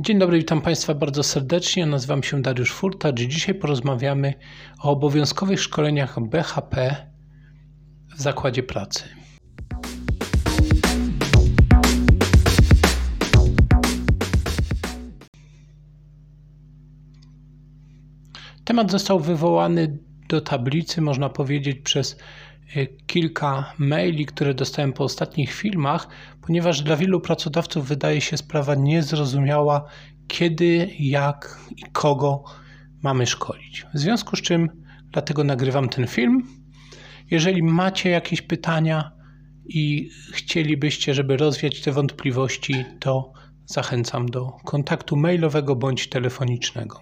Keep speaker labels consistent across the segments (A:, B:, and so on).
A: Dzień dobry, witam Państwa bardzo serdecznie. Nazywam się Dariusz Furtacz dzisiaj porozmawiamy o obowiązkowych szkoleniach BHP w zakładzie pracy. Temat został wywołany do tablicy, można powiedzieć, przez kilka maili, które dostałem po ostatnich filmach, ponieważ dla wielu pracodawców wydaje się sprawa niezrozumiała, kiedy, jak i kogo mamy szkolić. W związku z czym dlatego nagrywam ten film. Jeżeli macie jakieś pytania i chcielibyście, żeby rozwiać te wątpliwości, to zachęcam do kontaktu mailowego bądź telefonicznego.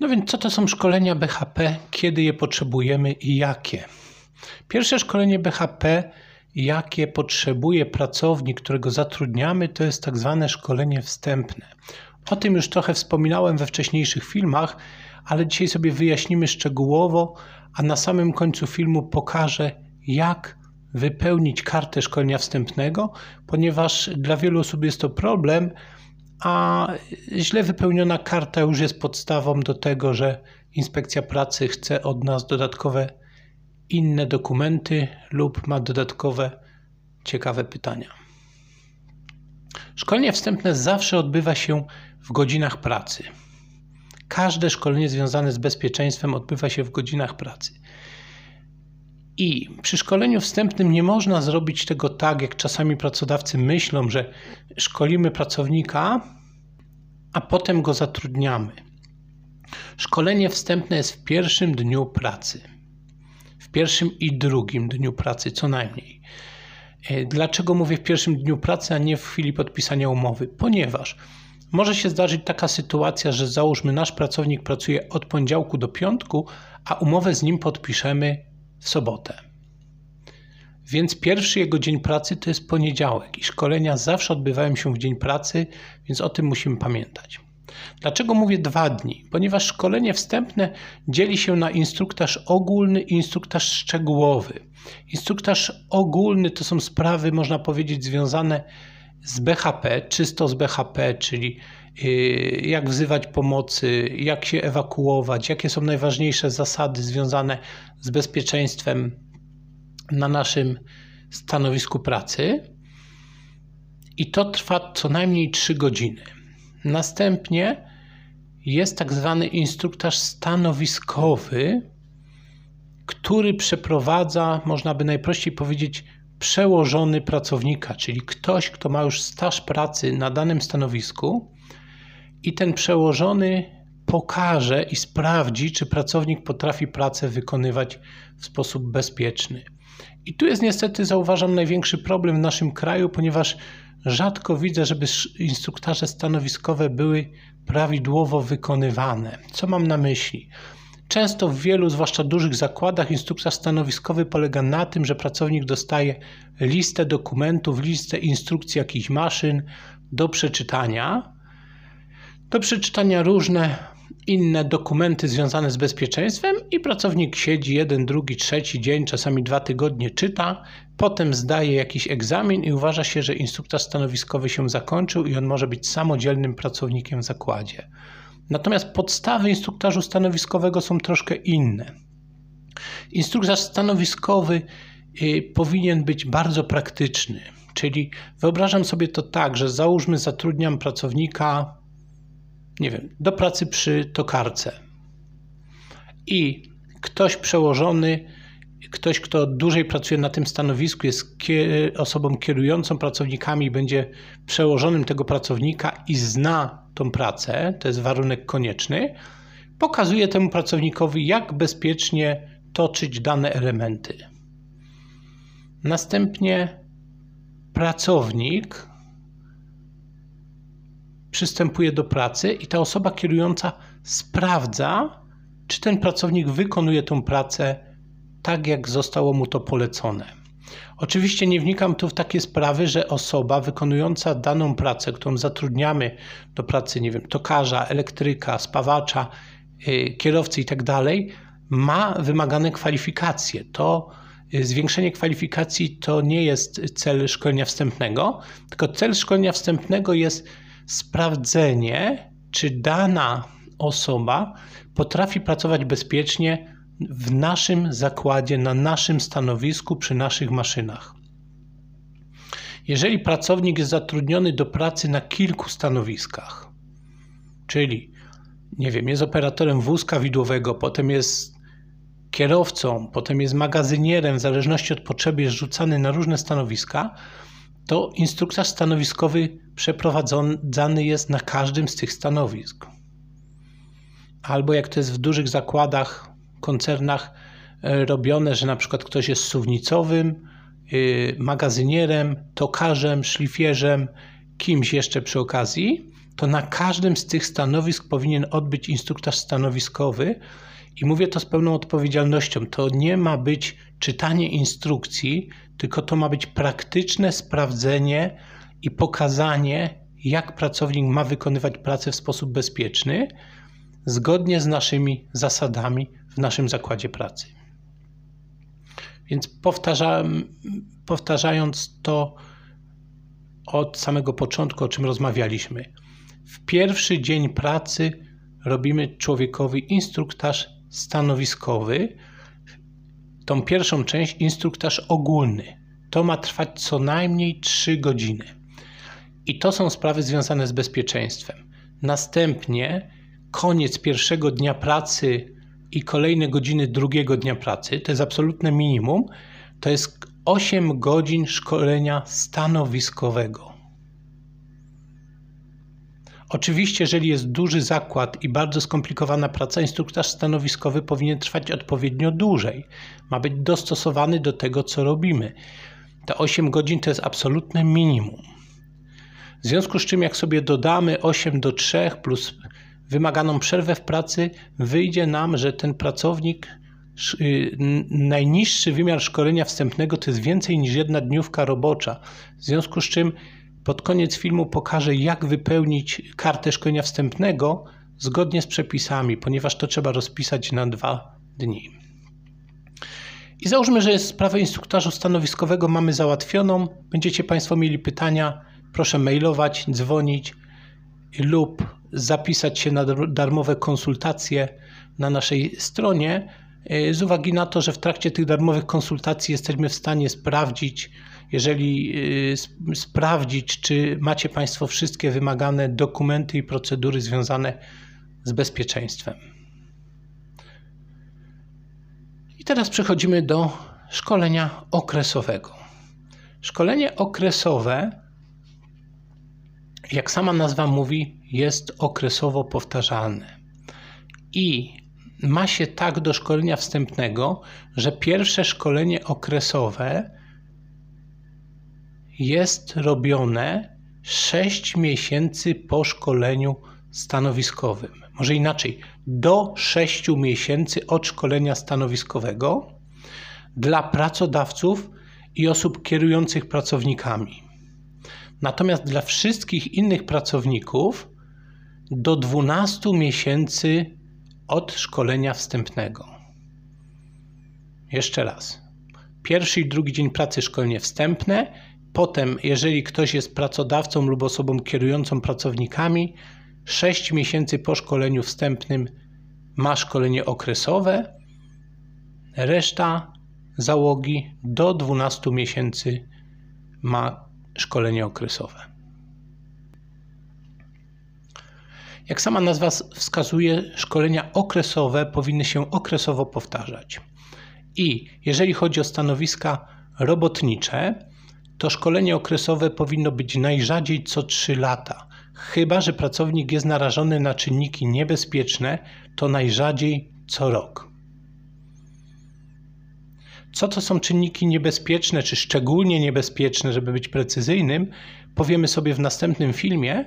A: No więc co to są szkolenia BHP, kiedy je potrzebujemy i jakie? Pierwsze szkolenie BHP, jakie potrzebuje pracownik, którego zatrudniamy, to jest tak zwane szkolenie wstępne. O tym już trochę wspominałem we wcześniejszych filmach, ale dzisiaj sobie wyjaśnimy szczegółowo, a na samym końcu filmu pokażę, jak wypełnić kartę szkolenia wstępnego, ponieważ dla wielu osób jest to problem, a źle wypełniona karta już jest podstawą do tego, że inspekcja pracy chce od nas dodatkowe inne dokumenty lub ma dodatkowe ciekawe pytania. Szkolenie wstępne zawsze odbywa się w godzinach pracy. Każde szkolenie związane z bezpieczeństwem odbywa się w godzinach pracy. I przy szkoleniu wstępnym nie można zrobić tego tak, jak czasami pracodawcy myślą, że szkolimy pracownika, a potem go zatrudniamy. Szkolenie wstępne jest w pierwszym dniu pracy. W pierwszym i drugim dniu pracy co najmniej. E, dlaczego mówię w pierwszym dniu pracy, a nie w chwili podpisania umowy? Ponieważ może się zdarzyć taka sytuacja, że załóżmy nasz pracownik pracuje od poniedziałku do piątku, a umowę z nim podpiszemy w sobotę. Więc pierwszy jego dzień pracy to jest poniedziałek i szkolenia zawsze odbywają się w dzień pracy, więc o tym musimy pamiętać. Dlaczego mówię dwa dni? Ponieważ szkolenie wstępne dzieli się na instruktaż ogólny i instruktaż szczegółowy. Instruktaż ogólny to są sprawy, można powiedzieć, związane z BHP, czysto z BHP, czyli y, jak wzywać pomocy, jak się ewakuować, jakie są najważniejsze zasady związane z bezpieczeństwem na naszym stanowisku pracy. I to trwa co najmniej 3 godziny. Następnie jest tak zwany instruktaż stanowiskowy, który przeprowadza, można by najprościej powiedzieć, przełożony pracownika, czyli ktoś, kto ma już staż pracy na danym stanowisku i ten przełożony pokaże i sprawdzi, czy pracownik potrafi pracę wykonywać w sposób bezpieczny. I tu jest niestety, zauważam, największy problem w naszym kraju, ponieważ rzadko widzę, żeby instruktaże stanowiskowe były prawidłowo wykonywane. Co mam na myśli? Często w wielu, zwłaszcza dużych zakładach, instruktaż stanowiskowy polega na tym, że pracownik dostaje listę dokumentów, listę instrukcji jakichś maszyn do przeczytania. Do przeczytania różne inne dokumenty związane z bezpieczeństwem i pracownik siedzi jeden, drugi, trzeci dzień, czasami dwa tygodnie czyta, potem zdaje jakiś egzamin i uważa się, że instruktaż stanowiskowy się zakończył i on może być samodzielnym pracownikiem w zakładzie. Natomiast podstawy instruktażu stanowiskowego są troszkę inne. Instruktaż stanowiskowy y, powinien być bardzo praktyczny, czyli wyobrażam sobie to tak, że załóżmy zatrudniam pracownika nie wiem, do pracy przy tokarce. I ktoś przełożony, ktoś, kto dłużej pracuje na tym stanowisku, jest osobą kierującą pracownikami, będzie przełożonym tego pracownika i zna tą pracę, to jest warunek konieczny, pokazuje temu pracownikowi, jak bezpiecznie toczyć dane elementy. Następnie pracownik przystępuje do pracy i ta osoba kierująca sprawdza, czy ten pracownik wykonuje tą pracę tak, jak zostało mu to polecone. Oczywiście nie wnikam tu w takie sprawy, że osoba wykonująca daną pracę, którą zatrudniamy do pracy, nie wiem, tokarza, elektryka, spawacza, yy, kierowcy tak ma wymagane kwalifikacje. To zwiększenie kwalifikacji to nie jest cel szkolenia wstępnego, tylko cel szkolenia wstępnego jest sprawdzenie, czy dana osoba potrafi pracować bezpiecznie w naszym zakładzie, na naszym stanowisku, przy naszych maszynach. Jeżeli pracownik jest zatrudniony do pracy na kilku stanowiskach, czyli nie wiem, jest operatorem wózka widłowego, potem jest kierowcą, potem jest magazynierem, w zależności od potrzeby jest rzucany na różne stanowiska, to instruktaż stanowiskowy przeprowadzany jest na każdym z tych stanowisk. Albo jak to jest w dużych zakładach, koncernach e, robione, że na przykład ktoś jest suwnicowym, y, magazynierem, tokarzem, szlifierzem, kimś jeszcze przy okazji, to na każdym z tych stanowisk powinien odbyć instruktaż stanowiskowy. I mówię to z pełną odpowiedzialnością. To nie ma być czytanie instrukcji, tylko to ma być praktyczne sprawdzenie i pokazanie, jak pracownik ma wykonywać pracę w sposób bezpieczny, zgodnie z naszymi zasadami w naszym zakładzie pracy. Więc powtarzając to od samego początku, o czym rozmawialiśmy, w pierwszy dzień pracy robimy człowiekowi instruktaż stanowiskowy. Tą pierwszą część instruktaż ogólny. To ma trwać co najmniej 3 godziny. I to są sprawy związane z bezpieczeństwem. Następnie koniec pierwszego dnia pracy i kolejne godziny drugiego dnia pracy, to jest absolutne minimum, to jest 8 godzin szkolenia stanowiskowego. Oczywiście, jeżeli jest duży zakład i bardzo skomplikowana praca, instruktaż stanowiskowy powinien trwać odpowiednio dłużej. Ma być dostosowany do tego, co robimy. Te 8 godzin to jest absolutne minimum. W związku z czym, jak sobie dodamy 8 do 3 plus wymaganą przerwę w pracy, wyjdzie nam, że ten pracownik, y, najniższy wymiar szkolenia wstępnego to jest więcej niż jedna dniówka robocza. W związku z czym pod koniec filmu pokażę, jak wypełnić kartę szkolenia wstępnego zgodnie z przepisami, ponieważ to trzeba rozpisać na dwa dni. I załóżmy, że sprawę instruktażu stanowiskowego mamy załatwioną. Będziecie Państwo mieli pytania, proszę mailować, dzwonić lub zapisać się na darmowe konsultacje na naszej stronie. Z uwagi na to, że w trakcie tych darmowych konsultacji jesteśmy w stanie sprawdzić, jeżeli y, sprawdzić, czy macie Państwo wszystkie wymagane dokumenty i procedury związane z bezpieczeństwem. I teraz przechodzimy do szkolenia okresowego. Szkolenie okresowe, jak sama nazwa mówi, jest okresowo powtarzalne. I ma się tak do szkolenia wstępnego, że pierwsze szkolenie okresowe jest robione 6 miesięcy po szkoleniu stanowiskowym. Może inaczej, do 6 miesięcy od szkolenia stanowiskowego dla pracodawców i osób kierujących pracownikami. Natomiast dla wszystkich innych pracowników do 12 miesięcy od szkolenia wstępnego. Jeszcze raz. Pierwszy i drugi dzień pracy szkolenie wstępne, Potem, jeżeli ktoś jest pracodawcą lub osobą kierującą pracownikami, 6 miesięcy po szkoleniu wstępnym ma szkolenie okresowe, reszta załogi do 12 miesięcy ma szkolenie okresowe. Jak sama nazwa wskazuje, szkolenia okresowe powinny się okresowo powtarzać. I jeżeli chodzi o stanowiska robotnicze, to szkolenie okresowe powinno być najrzadziej co 3 lata. Chyba, że pracownik jest narażony na czynniki niebezpieczne, to najrzadziej co rok. Co to są czynniki niebezpieczne, czy szczególnie niebezpieczne, żeby być precyzyjnym, powiemy sobie w następnym filmie.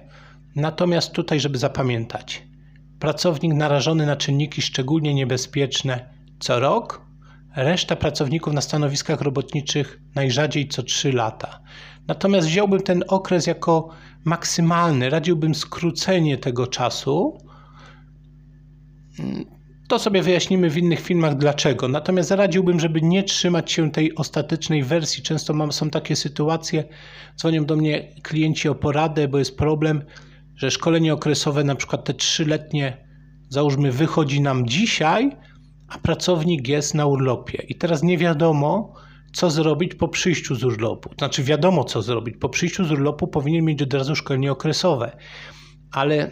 A: Natomiast tutaj, żeby zapamiętać, pracownik narażony na czynniki szczególnie niebezpieczne co rok, Reszta pracowników na stanowiskach robotniczych najrzadziej co 3 lata. Natomiast wziąłbym ten okres jako maksymalny, radziłbym skrócenie tego czasu To sobie wyjaśnimy w innych filmach dlaczego. Natomiast radziłbym, żeby nie trzymać się tej ostatecznej wersji. Często mam, są takie sytuacje, dzwonią do mnie klienci o poradę, bo jest problem, że szkolenie okresowe, na przykład te trzyletnie, załóżmy, wychodzi nam dzisiaj, a pracownik jest na urlopie. I teraz nie wiadomo, co zrobić po przyjściu z urlopu. Znaczy, wiadomo, co zrobić. Po przyjściu z urlopu powinien mieć od razu szkolenie okresowe, ale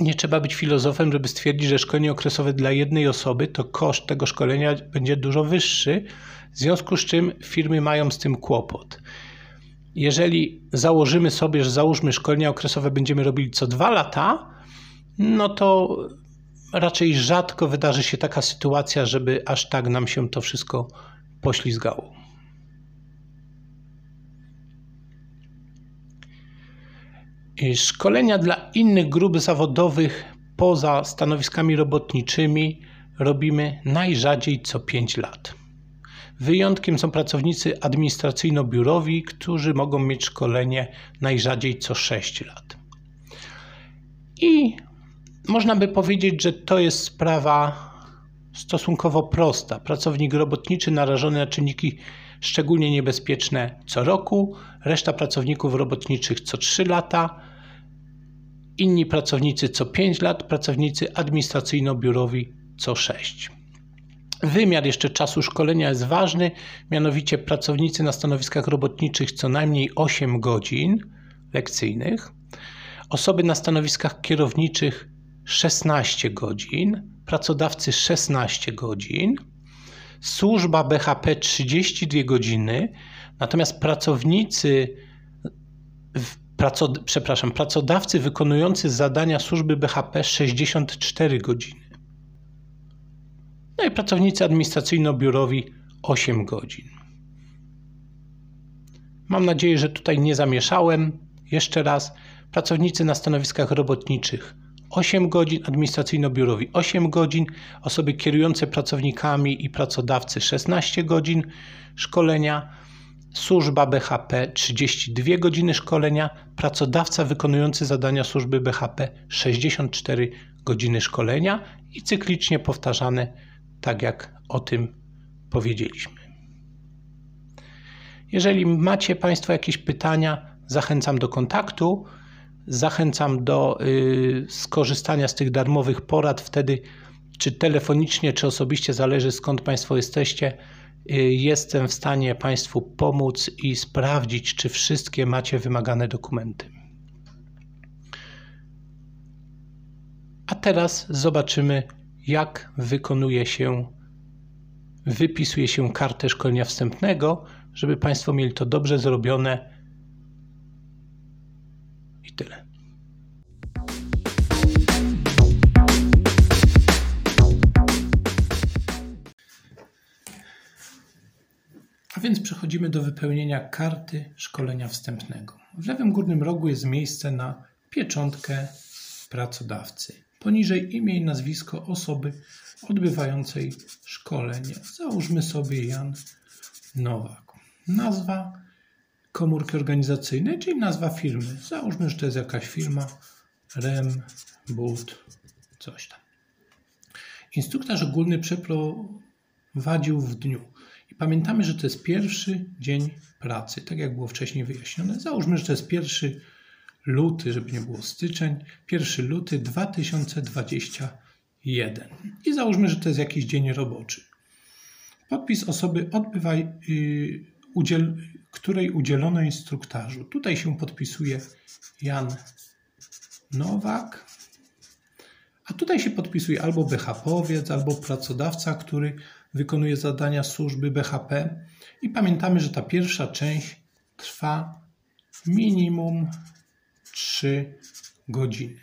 A: nie trzeba być filozofem, żeby stwierdzić, że szkolenie okresowe dla jednej osoby to koszt tego szkolenia będzie dużo wyższy, w związku z czym firmy mają z tym kłopot. Jeżeli założymy sobie, że załóżmy szkolenia okresowe będziemy robili co dwa lata, no to raczej rzadko wydarzy się taka sytuacja, żeby aż tak nam się to wszystko poślizgało. Szkolenia dla innych grup zawodowych poza stanowiskami robotniczymi robimy najrzadziej co 5 lat. Wyjątkiem są pracownicy administracyjno-biurowi, którzy mogą mieć szkolenie najrzadziej co 6 lat. I można by powiedzieć, że to jest sprawa stosunkowo prosta. Pracownik robotniczy narażony na czynniki szczególnie niebezpieczne co roku, reszta pracowników robotniczych co 3 lata, inni pracownicy co 5 lat, pracownicy administracyjno-biurowi co 6. Wymiar jeszcze czasu szkolenia jest ważny, mianowicie pracownicy na stanowiskach robotniczych co najmniej 8 godzin lekcyjnych, osoby na stanowiskach kierowniczych 16 godzin, pracodawcy 16 godzin, służba BHP 32 godziny, natomiast pracownicy, przepraszam, pracodawcy wykonujący zadania służby BHP 64 godziny. No i pracownicy administracyjno-biurowi 8 godzin. Mam nadzieję, że tutaj nie zamieszałem. Jeszcze raz, pracownicy na stanowiskach robotniczych 8 godzin, administracyjno-biurowi 8 godzin, osoby kierujące pracownikami i pracodawcy 16 godzin szkolenia, służba BHP 32 godziny szkolenia, pracodawca wykonujący zadania służby BHP 64 godziny szkolenia i cyklicznie powtarzane, tak jak o tym powiedzieliśmy. Jeżeli macie Państwo jakieś pytania, zachęcam do kontaktu. Zachęcam do y, skorzystania z tych darmowych porad wtedy, czy telefonicznie, czy osobiście, zależy skąd Państwo jesteście. Y, jestem w stanie Państwu pomóc i sprawdzić, czy wszystkie macie wymagane dokumenty. A teraz zobaczymy, jak wykonuje się, wypisuje się kartę szkolenia wstępnego, żeby Państwo mieli to dobrze zrobione tyle. A więc przechodzimy do wypełnienia karty szkolenia wstępnego. W lewym górnym rogu jest miejsce na pieczątkę pracodawcy. Poniżej imię i nazwisko osoby odbywającej szkolenie. Załóżmy sobie Jan Nowak. Nazwa komórki organizacyjnej, czyli nazwa firmy. Załóżmy, że to jest jakaś firma, REM, BUT, coś tam. Instruktaż ogólny przeprowadził w dniu. I pamiętamy, że to jest pierwszy dzień pracy, tak jak było wcześniej wyjaśnione. Załóżmy, że to jest pierwszy luty, żeby nie było styczeń, pierwszy luty 2021. I załóżmy, że to jest jakiś dzień roboczy. Podpis osoby odbywa, yy, udziel, której udzielono instruktażu. Tutaj się podpisuje Jan Nowak, a tutaj się podpisuje albo BHP-owiec, albo pracodawca, który wykonuje zadania służby BHP. I pamiętamy, że ta pierwsza część trwa minimum 3 godziny.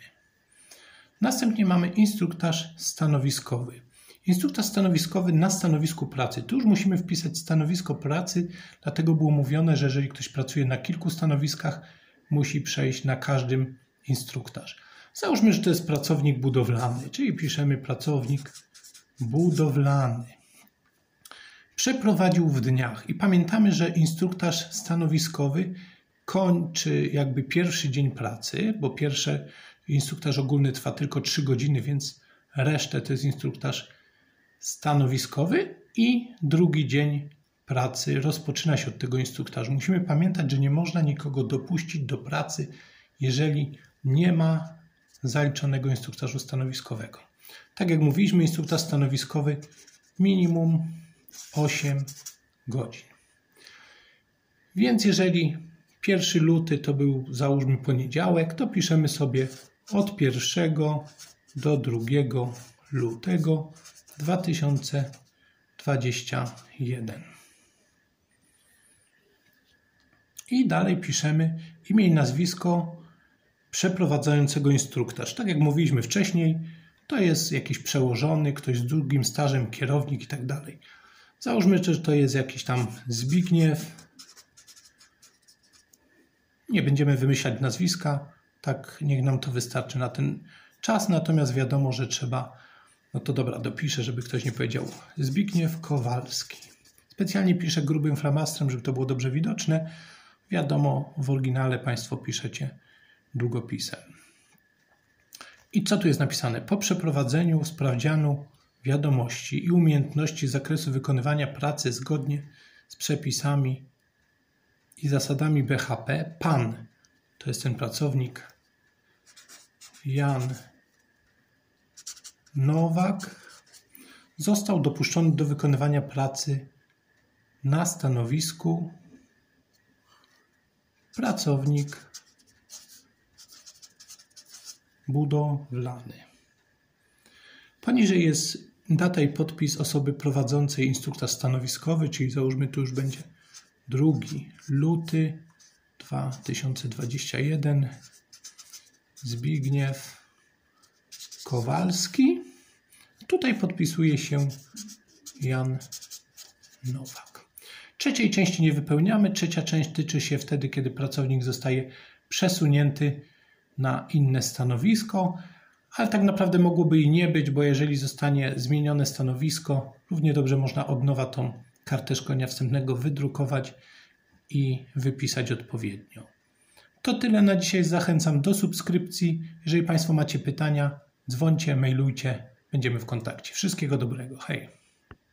A: Następnie mamy instruktaż stanowiskowy. Instruktor stanowiskowy na stanowisku pracy. Tu już musimy wpisać stanowisko pracy, dlatego było mówione, że jeżeli ktoś pracuje na kilku stanowiskach, musi przejść na każdym instruktaż. Załóżmy, że to jest pracownik budowlany, czyli piszemy pracownik budowlany. Przeprowadził w dniach i pamiętamy, że instruktaż stanowiskowy kończy jakby pierwszy dzień pracy, bo pierwszy instruktaż ogólny trwa tylko 3 godziny, więc resztę to jest instruktaż stanowiskowy i drugi dzień pracy rozpoczyna się od tego instruktażu. Musimy pamiętać, że nie można nikogo dopuścić do pracy, jeżeli nie ma zaliczonego instruktażu stanowiskowego. Tak jak mówiliśmy, instruktaż stanowiskowy minimum 8 godzin. Więc jeżeli 1 luty to był załóżmy poniedziałek, to piszemy sobie od 1 do 2 lutego 2021. I dalej piszemy imię i nazwisko przeprowadzającego instruktaż. Tak jak mówiliśmy wcześniej, to jest jakiś przełożony, ktoś z długim stażem, kierownik i tak dalej. Załóżmy, że to jest jakiś tam Zbigniew. Nie będziemy wymyślać nazwiska, tak niech nam to wystarczy na ten czas, natomiast wiadomo, że trzeba, no to dobra, dopiszę, żeby ktoś nie powiedział Zbigniew Kowalski. Specjalnie piszę grubym flamastrem, żeby to było dobrze widoczne. Wiadomo, w oryginale Państwo piszecie długopisem. I co tu jest napisane? Po przeprowadzeniu sprawdzianu wiadomości i umiejętności z zakresu wykonywania pracy zgodnie z przepisami i zasadami BHP, pan, to jest ten pracownik, Jan Nowak, został dopuszczony do wykonywania pracy na stanowisku pracownik budowlany. Poniżej jest data i podpis osoby prowadzącej instruktaż stanowiskowy, czyli załóżmy tu już będzie 2 luty 2021 Zbigniew Kowalski. Tutaj podpisuje się Jan Nowak. Trzeciej części nie wypełniamy. Trzecia część tyczy się wtedy, kiedy pracownik zostaje przesunięty na inne stanowisko, ale tak naprawdę mogłoby i nie być, bo jeżeli zostanie zmienione stanowisko, równie dobrze można od nowa tą kartę szkolenia wstępnego wydrukować i wypisać odpowiednio. To tyle na dzisiaj. Zachęcam do subskrypcji. Jeżeli Państwo macie pytania, dzwońcie, mailujcie, będziemy w kontakcie. Wszystkiego dobrego. Hej!